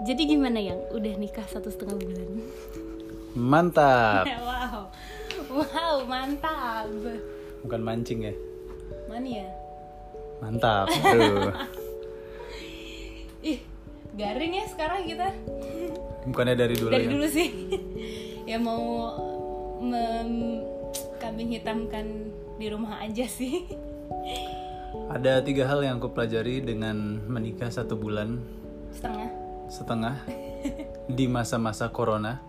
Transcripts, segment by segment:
Jadi gimana yang udah nikah satu setengah bulan? Mantap. wow, wow mantap. Bukan mancing ya. Mana ya? Mantap. Aduh. Ih, garing ya sekarang kita. Bukannya dari dulu Dari ya. dulu sih. ya mau mem kambing hitamkan di rumah aja sih. Ada tiga hal yang aku pelajari dengan menikah satu bulan Setengah. Setengah di masa-masa corona.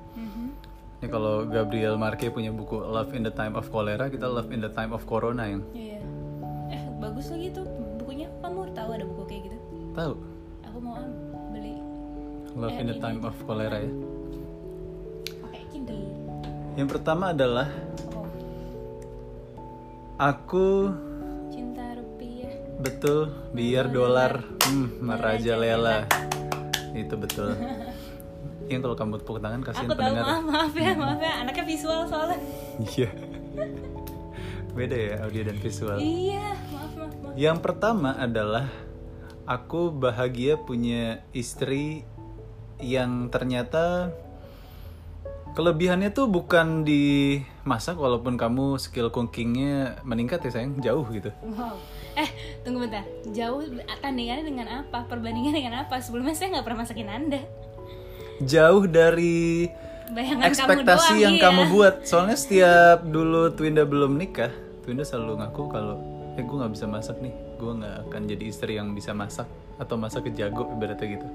Ini kalau Gabriel Marquez punya buku Love in the Time of Cholera, kita Love in the Time of Corona yang Iya. Eh, bagus lagi tuh bukunya. Kamu tahu ada buku kayak gitu? tahu Aku mau am- beli Love in the Time of Cholera ya. pakai Kindle. Yang pertama adalah Oh, aku cinta rupiah. betul biar dolar hmm, merajalela. Itu betul. Yang kalau kamu tepuk tangan kasihin Aku tahu pendengar. maaf maaf ya maaf ya anaknya visual soalnya. Iya. Beda ya audio dan visual. Iya maaf maaf maaf. Yang pertama adalah aku bahagia punya istri yang ternyata kelebihannya tuh bukan di masak walaupun kamu skill cookingnya meningkat ya sayang jauh gitu. Wow. Eh tunggu bentar. Jauh tandingannya dengan apa? Perbandingannya dengan apa? Sebelumnya saya nggak pernah masakin anda. Jauh dari Bayangan ekspektasi kamu doang, yang iya. kamu buat. Soalnya setiap dulu Twinda belum nikah, Twinda selalu ngaku kalau eh gue nggak bisa masak nih, gue nggak akan jadi istri yang bisa masak atau masak kejago ibaratnya gitu.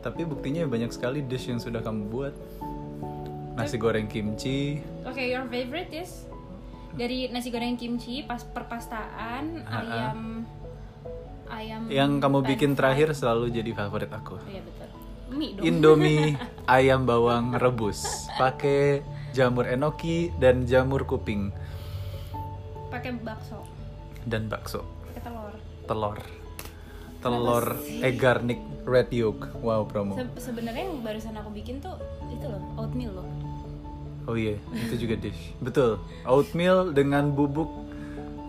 Tapi buktinya banyak sekali dish yang sudah kamu buat. Nasi goreng kimchi, Oke, your favorite is dari nasi goreng kimchi, pas perpastaan, ayam ayam yang kamu bikin terakhir selalu jadi favorit aku. Iya betul. Mie dong. Indomie ayam bawang rebus, pakai jamur enoki dan jamur kuping Pakai bakso, dan bakso. pakai telur. telur telur egg garlic red yolk wow promo Se- Sebenarnya yang barusan aku bikin tuh itu loh, oatmeal loh. Oh iya itu juga dish. Betul. Oatmeal dengan bubuk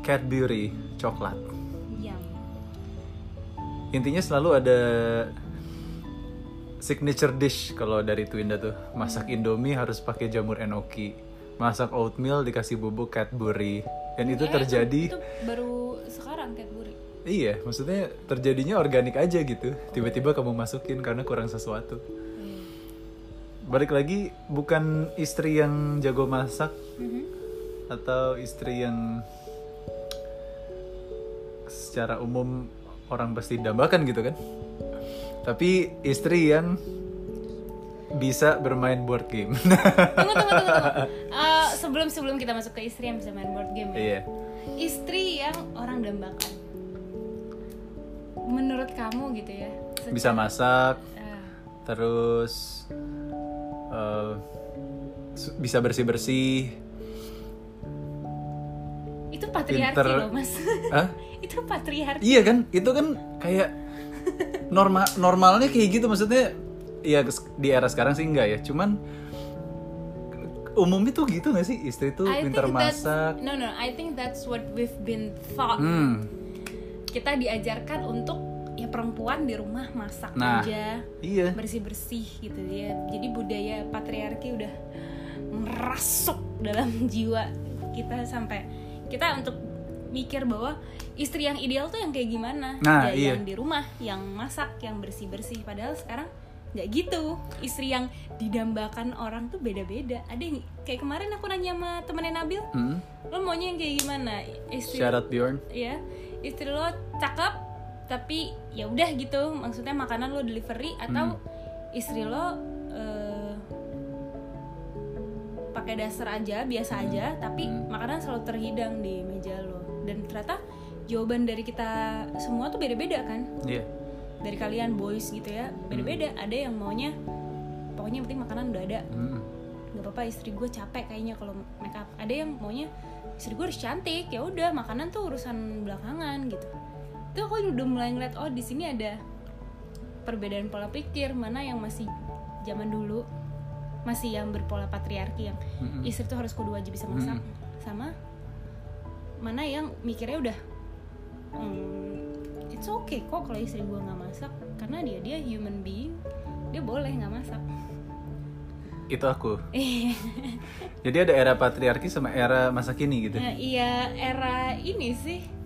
Cadbury coklat. Yum. intinya selalu ada signature dish kalau dari Twinda tuh. Masak indomie harus pakai jamur enoki. Masak oatmeal dikasih bubuk Cadbury dan itu Eh, terjadi Itu baru sekarang Cadbury. iya maksudnya terjadinya organik aja gitu. Tiba-tiba kamu masukin karena kurang sesuatu. Iya. Balik lagi bukan istri yang jago masak Mhm. atau istri yang secara umum orang pasti dambakan gitu kan tapi istri yang bisa bermain board game Tunggu tunggu tunggu. tunggu. Eh, sebelum sebelum kita masuk ke istri yang bisa main board game ya. iya Istri yang orang dambakan. Menurut kamu gitu ya? bisa masak eh, terus eh, bisa bersih bersih itu patriarki Pinter. loh mas. Hah? itu patriarki. Iya kan, itu kan kayak normal normalnya kayak gitu maksudnya. Ya di era sekarang sih enggak ya, cuman umumnya tuh gitu gak sih istri tuh I pintar masak. no no I think that's what we've been taught. Hmm, Kita diajarkan untuk perempuan di rumah masak Nah. aja, iya. bersih bersih gitu ya. Jadi budaya patriarki udah merasuk dalam jiwa kita sampai kita untuk mikir bahwa istri yang ideal tuh yang kayak gimana Nah, ya iya. yang di rumah yang masak yang bersih bersih padahal sekarang nggak gitu istri yang didambakan orang tuh beda beda ada yang kayak kemarin aku nanya sama temennya Nabil Hmm. lo maunya yang kayak gimana istri Shout out Bjorn. ya istri lo cakep tapi ya udah gitu. Maksudnya makanan lo delivery atau istri lo eh, pakai dasar aja biasa aja tapi makanan selalu terhidang di meja lo. Dan ternyata jawaban dari kita semua tuh beda-beda kan? Iya. dari kalian boys gitu ya beda-beda. Ada yang maunya pokoknya yang penting makanan udah ada. Hmm. nggak apa-apa istri gue capek kayaknya kalau make up. Ada yang maunya istri gue harus cantik ya udah makanan tuh urusan belakangan gitu itu aku udah mulai ngeliat oh di sini ada perbedaan pola pikir mana yang masih zaman dulu masih yang berpola patriarki yang Mm-mm. istri tuh harus kudu wajib bisa masak sama mana yang mikirnya udah hmm, it's okay kok kalau istri gue nggak masak karena dia dia human being dia boleh nggak masak. Itu aku. Jadi ada era patriarki sama era masa kini gitu? Nah, iya era ini sih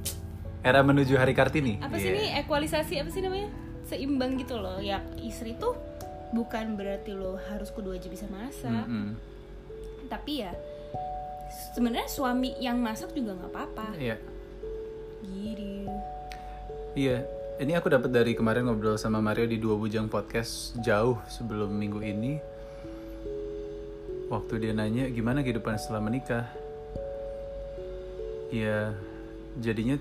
era menuju hari kartini. Apa sih Iya. ini equalisasi apa sih namanya? Seimbang gitu loh. Ya istri tuh bukan berarti lo harus kedua aja bisa masak. Mm-mm. tapi ya sebenarnya suami yang masak juga nggak apa-apa. Iya. Gitu Iya, ini aku dapat dari kemarin ngobrol sama Mario di Dua Bujang Podcast jauh sebelum minggu ini. Waktu dia nanya gimana kehidupan setelah menikah, ya jadinya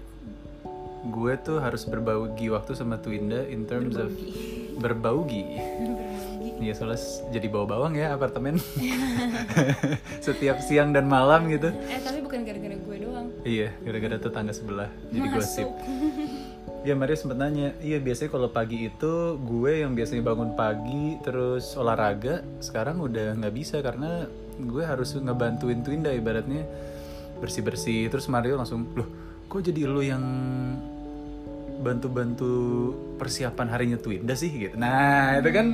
gue tuh harus berbagi waktu sama Twinda in terms of berbaugi. Iya soalnya jadi bawa bawang ya apartemen setiap siang dan malam gitu. eh tapi bukan gara-gara gue doang Iya, gara-gara tetangga sebelah jadi gosip. masuk Ya Mario sempet nanya, iya biasanya kalau pagi itu gue yang biasanya bangun pagi terus olahraga, sekarang udah nggak bisa karena gue harus ngebantuin Twinda ibaratnya bersih-bersih. Terus Mario langsung, loh kok jadi lo yang bantu-bantu persiapan harinya Twinda sih gitu. Nah itu kan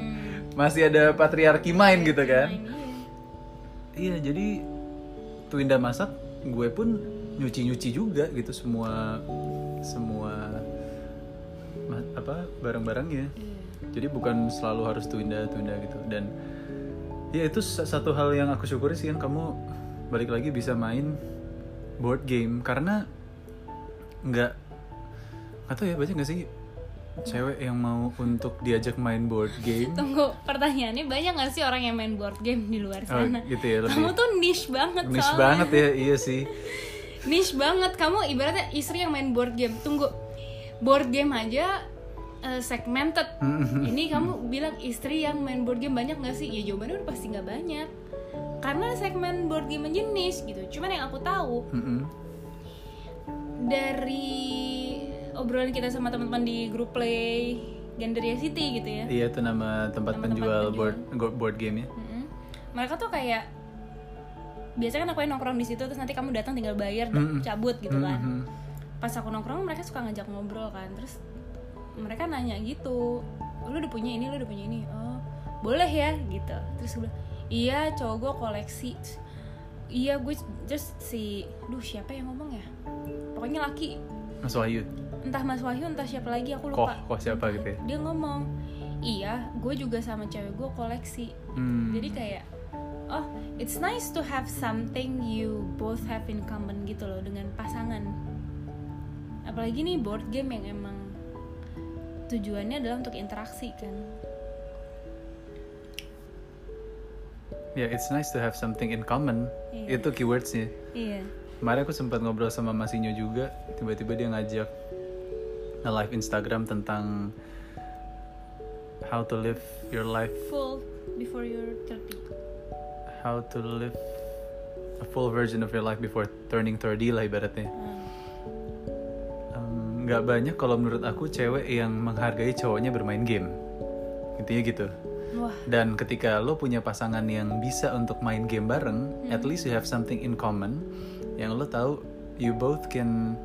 masih ada patriarki main gitu kan. Iya. Iya jadi Twinda masak, gue pun nyuci-nyuci juga gitu semua semua apa barang-barangnya. Iya. Jadi bukan selalu harus Twinda Twinda gitu dan ya itu sa- satu hal yang aku syukuri sih kan kamu balik lagi bisa main board game karena nggak tahu ya banyak nggak sih cewek yang mau untuk diajak main board game Tunggu, pertanyaannya banyak gak sih orang yang main board game di luar Oh, sana? gitu ya lebih Kamu tuh niche banget niche soalnya. banget ya iya sih Niche banget. Kamu ibaratnya istri yang main board game. Tunggu, board game aja eh, segmented. Ini kamu bilang istri yang main board game banyak gak sih? Ya jawabannya udah pasti nggak banyak. Karena segmen board game niche gitu. Cuman yang aku tahu Mm-mm. dari obrolan kita sama teman-teman di grup play Gandaria City gitu ya. Iya itu nama tempat Nama tempat penjual penjual. board go- board game ya. Mm-mm. Mereka tuh kayak biasanya kan aku yang nongkrong di situ terus nanti kamu datang tinggal bayar Mm-mm. cabut gitu kan. Mhm. Pas aku nongkrong mereka suka ngajak ngobrol kan. Terus mereka nanya gitu, lu udah punya ini, lu udah punya ini. Oh, boleh ya gitu. Terus gue iya cowok gue koleksi. Iya gue just si, duh siapa yang ngomong ya? Pokoknya laki, Mas Wahyu. Entah Mas Wahyu entah siapa lagi aku Koh, lupa. koh siapa gitu ya. Dia ngomong, iya gue juga sama cewek gue koleksi. Hmm. jadi kayak oh it's nice to have something you both have in common gitu loh dengan pasangan apalagi nih board game yang emang tujuannya adalah untuk interaksi kan Ya, it's nice to have something in common. Iya. Itu keywordsnya. iya Kemarin aku sempat ngobrol sama Masinyo juga. Tiba-tiba dia ngajak nge-live Instagram tentang how to live your life, full before you're 30 how to live a full version of your life before turning 30 lah ibaratnya. Hmm. Nggak banyak kalau menurut aku cewek yang menghargai cowoknya bermain game. Intinya gitu. wah Dan ketika lo punya pasangan yang bisa untuk main game bareng, at least you have something in common yang lo tahu you both can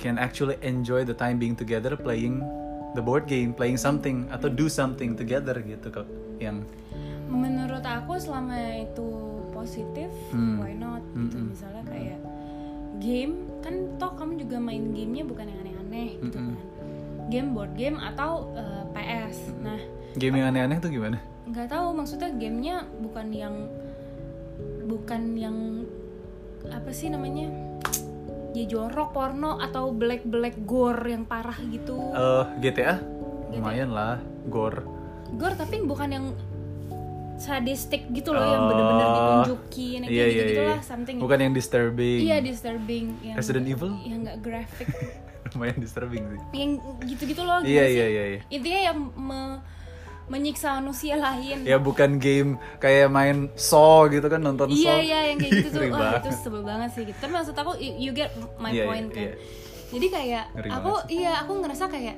can actually enjoy the time being together playing the board game, playing something atau do something together gitu kok. Yang menurut aku selama itu positif Hmm. why not gitu Mm-mm. misalnya kayak game kan toh kamu juga main gamenya bukan yang aneh-aneh gitu Mm-mm. kan game board game atau eh, PS nah game yang aneh-aneh tuh gimana? nggak tahu maksudnya gamenya bukan yang bukan yang apa sih namanya ya jorok porno atau black black gore yang parah gitu Eh GTA? Lumayan lah, gore. gore tapi bukan yang sadistik gitu loh yang Oh. bener-bener ditunjukin yang Iya, kayak iya, gitu iya. lah something Bukan yang disturbing. iya disturbing yang Resident Evil? yang nggak graphic Lumayan disturbing sih. yang gitu-gitu loh Iya iya iya iya. intinya yang me- menyiksa manusia lain Ya bukan game kayak main Saw gitu kan nonton iya Saw. iya yang kayak gitu tuh wah itu sebel banget sih gitu. tapi maksud aku you, you get my Iya, point iya, kan iya. jadi kayak Ngeri aku banget iya aku ngerasa kayak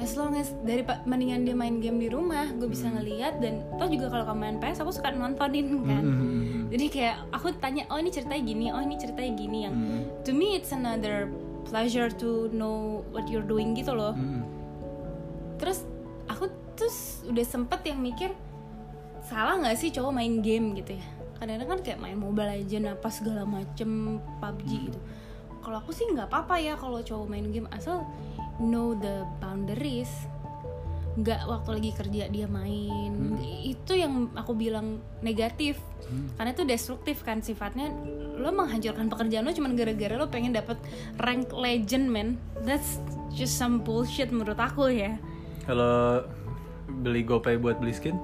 as long as dari mendingan dia main game di rumah gue bisa Hmm. ngeliat dan toh juga kalau kamu main PS aku suka nontonin kan Mhm. jadi kayak aku tanya oh ini ceritanya gini oh ini ceritanya gini yang Mhm. to me it's another pleasure to know what you're doing gitu loh aku terus udah sempet yang mikir salah nggak sih cowok main game gitu ya? Kadang-kadang kan kayak main mobile legend apa segala macem PUBG gitu. Kalau aku sih nggak apa-apa ya kalau cowok main game asal know the boundaries. Nggak waktu lagi kerja dia main. Itu yang aku bilang negatif. Karena itu destruktif kan sifatnya. Lo menghancurkan pekerjaan lo cuman gara-gara lo pengen dapet rank legend man that's just some bullshit menurut aku ya. Kalau beli GoPay buat beli skin,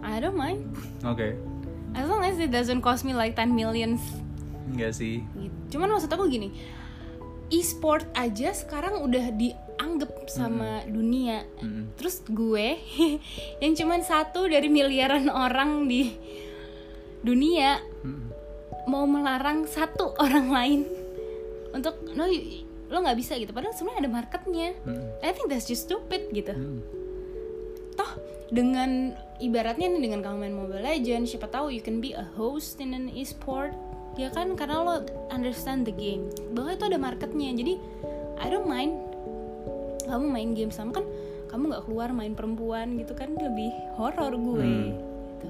I don't mind oke. as long as it doesn't cost me like 10 millions Enggak sih. gitu. Cuman maksud aku gini, e-sport aja sekarang udah dianggap sama dunia. Mm-mm. Terus gue yang cuman satu dari miliaran orang di dunia Mm-mm. mau melarang satu orang lain untuk no lo nggak bisa gitu. Padahal sebenarnya ada marketnya. Mm-mm. I think that's just stupid gitu. Mm. Dengan ibaratnya nih dengan kamu main Mobile Legends, siapa tahu you can be a host in an e-sport, ya kan? Karena lo understand the game. Bahwa itu ada marketnya. Jadi I don't mind kamu main game sama kan kamu nggak keluar main perempuan gitu kan lebih horor gue. Hmm. Gitu.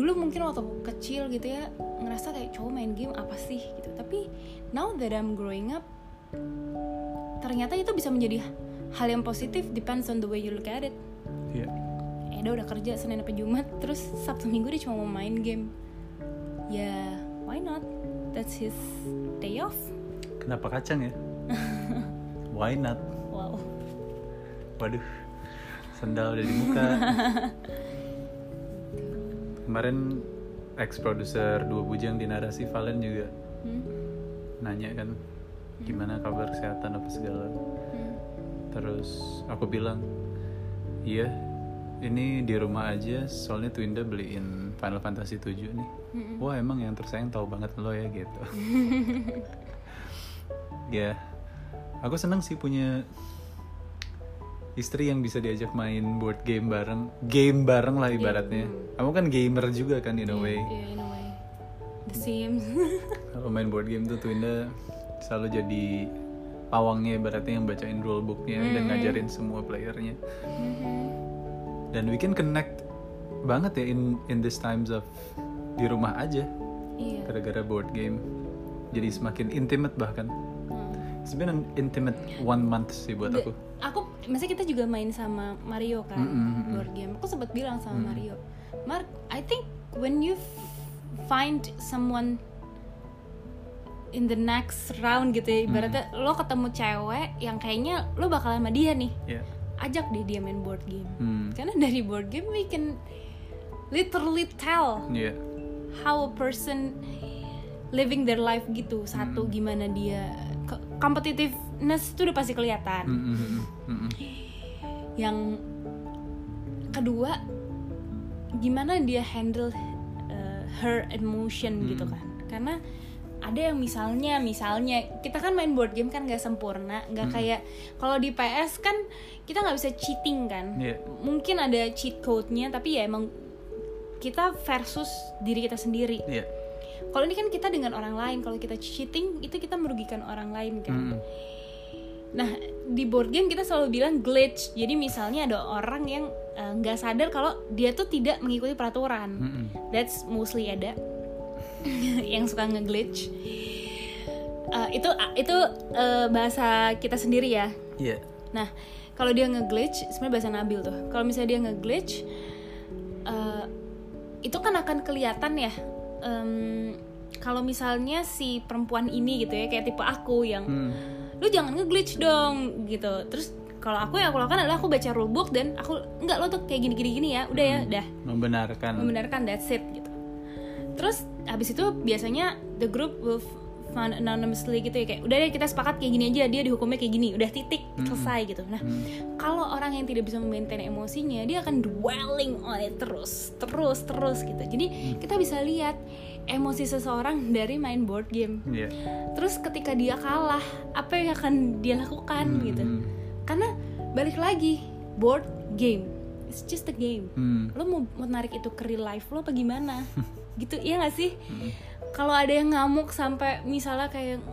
Dulu mungkin waktu kecil gitu ya ngerasa kayak cowok main game apa sih gitu. Tapi now that I'm growing up ternyata itu bisa menjadi hal yang positif depends on the way you look at it Iya. Eda udah kerja Senin sampai Jumat terus Sabtu Minggu dia cuma mau main game ya why not that's his day off Kenapa kacang ya? Why not? wow Waduh, sendal udah di muka. Kemarin ex produser dua bujang di narasi Valen juga Hmm? nanya kan gimana kabar kesehatan apa segala. Hmm. Terus aku bilang, iya ini di rumah aja soalnya Twinda beliin Final Fantasy 7 nih. Mm-mm. Wah emang yang tersayang tahu banget lo ya gitu. ya, aku seneng sih punya istri yang bisa diajak main board game bareng, game bareng lah ibaratnya. Kamu kan gamer juga kan in a way. Yeah, in a way the same Kalau main board game tuh Twinda selalu jadi pawangnya ibaratnya yang bacain rulebooknya dan ngajarin semua playernya. Mhm. Dan we can connect banget ya in in this times of di rumah aja iya gara-gara board game. Jadi semakin intimate bahkan. Hmm. It's been an intimate one month sih buat The- aku. aku maksudnya kita juga main sama Mario kan Mm-mm, mm-mm. board game aku sempat bilang sama Mm. Mario Mark I think when you find someone in the next round gitu ya ibaratnya lo ketemu cewek yang kayaknya lo bakal sama dia nih Ya. Ajak deh dia main board game Hmm. karena dari board game we can literally tell Iya. how a person living their life gitu satu gimana dia competitiveness itu udah pasti kelihatan Mm, mm, mm, mm, mm. yang kedua gimana dia handle uh, her emotion gitu kan karena ada yang misalnya misalnya kita kan main board game kan nggak sempurna nggak kayak kalau di PS kan kita nggak bisa cheating kan Iya. mungkin ada cheat code-nya tapi ya emang kita versus diri kita sendiri Iya. kalau ini kan kita dengan orang lain kalau kita cheating itu kita merugikan orang lain kan Mm, mm. Nah, di board game kita selalu bilang glitch. Jadi misalnya ada orang yang eh, nggak sadar kalau dia tuh tidak mengikuti peraturan. Mm, mm. That's mostly ada yang suka nge-glitch. Eh, itu itu eh, bahasa kita sendiri ya. Iya. Nah, kalau dia nge-glitch, sebenarnya bahasa Nabil tuh. Kalau misalnya dia nge-glitch, eh, itu kan akan kelihatan ya. em, kalau misalnya si perempuan ini gitu ya, kayak tipe aku yang Hmm. lu jangan nge-glitch dong gitu terus kalau aku yang aku lakukan adalah aku baca rulebook dan aku enggak lo tuh kayak gini gini gini ya udah ya udah Membenarkan. membenarkan that's it gitu terus habis itu biasanya the group will found anonymously gitu ya kayak udah deh kita sepakat kayak gini aja dia dihukumnya kayak gini udah titik selesai gitu. Nah kalau orang yang tidak bisa memaintain emosinya dia akan dwelling on it terus terus terus gitu. Jadi kita bisa lihat emosi seseorang dari main board game. Iya. terus ketika dia kalah apa yang akan dia lakukan gitu. Hmm. karena balik lagi board game it's just a game. Hmm. lo mau, mau narik itu ke real life lo apa gimana gitu iya gak sih? Kalau ada yang ngamuk sampai misalnya kayak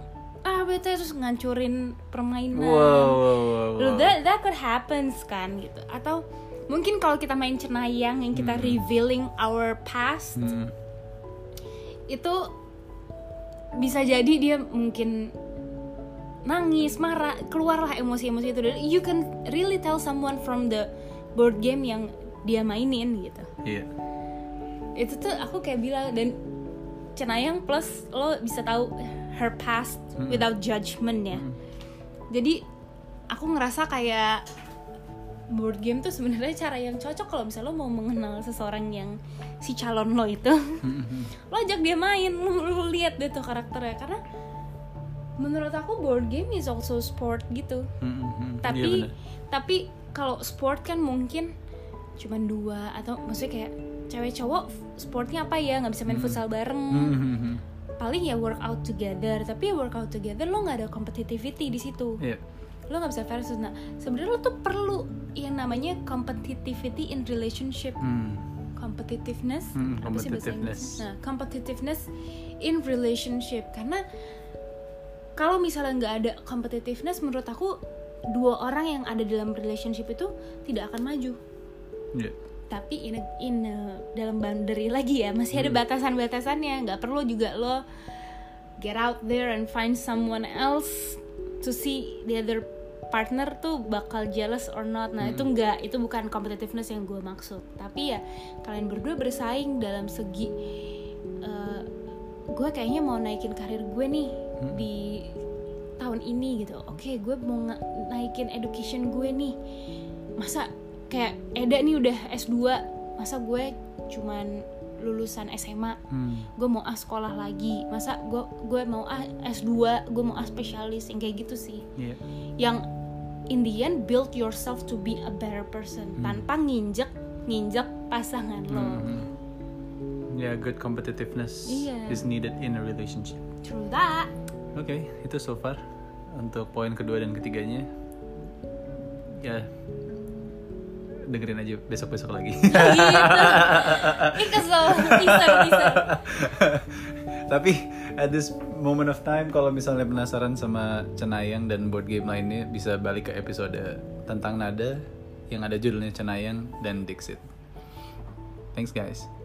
ah bete terus ngancurin permainan. Wow, wow, wow, wow. that that could happens kan gitu. Atau mungkin kalau kita main cenayang yang kita revealing our past Hmm. itu bisa jadi dia mungkin nangis marah keluarlah emosi-emosi itu. Dan you can really tell someone from the board game yang dia mainin gitu. Iya. Itu tuh aku kayak bilang dan cenayang plus lo bisa tahu her past without judgment ya. Jadi aku ngerasa kayak board game tuh sebenarnya cara yang cocok kalau misalnya lo mau mengenal seseorang yang si calon lo itu. Lo ajak dia main lo, lo lihat deh tuh karakternya. Karena menurut aku board game is also sport gitu. Hmm, hmm, hmm. Iya, tapi bener. tapi kalau sport kan mungkin cuman dua atau maksudnya kayak cewek cowok sportnya apa ya nggak bisa main futsal bareng Hmm, hmm, hmm. paling ya workout together tapi ya workout together lo nggak ada competitivity di situ Iya. lo nggak bisa versus nah sebenarnya lo tuh perlu yang namanya competitivity in relationship Hmm. competitiveness Hmm, competitiveness. Nah, competitiveness in relationship karena kalau misalnya nggak ada competitiveness menurut aku dua orang yang ada dalam relationship itu tidak akan maju. Iya. Tapi in, a- in a- dalam boundary lagi ya masih ada batasan-batasannya. Nggak perlu juga lo get out there and find someone else to see the other partner tuh bakal jealous or not. Nah, itu enggak, itu bukan competitiveness yang gue maksud. Tapi ya kalian berdua bersaing dalam segi eh, gue kayaknya mau naikin karir gue nih di tahun ini gitu. Oke, gue mau naikin education gue nih. Masa kayak Eda nih udah S2, masa gue cuman lulusan SMA Hmm. gue mau ah sekolah lagi masa gue gue mau ah S2 gue mau ah spesialis yang kayak gitu sih Iya. yang in the end build yourself to be a better person tanpa nginjek nginjek pasangan lo Hmm. Yeah, good competitiveness Iya. is needed in a relationship. true that Oke, itu so far untuk poin kedua dan ketiganya. Ya, dengerin aja besok-besok lagi. gitu ih kesel Tapi at this moment of time, kalau misalnya penasaran sama Cenayang dan board game lainnya, bisa balik ke episode tentang nada yang ada judulnya Cenayang dan Dixit. Thanks guys.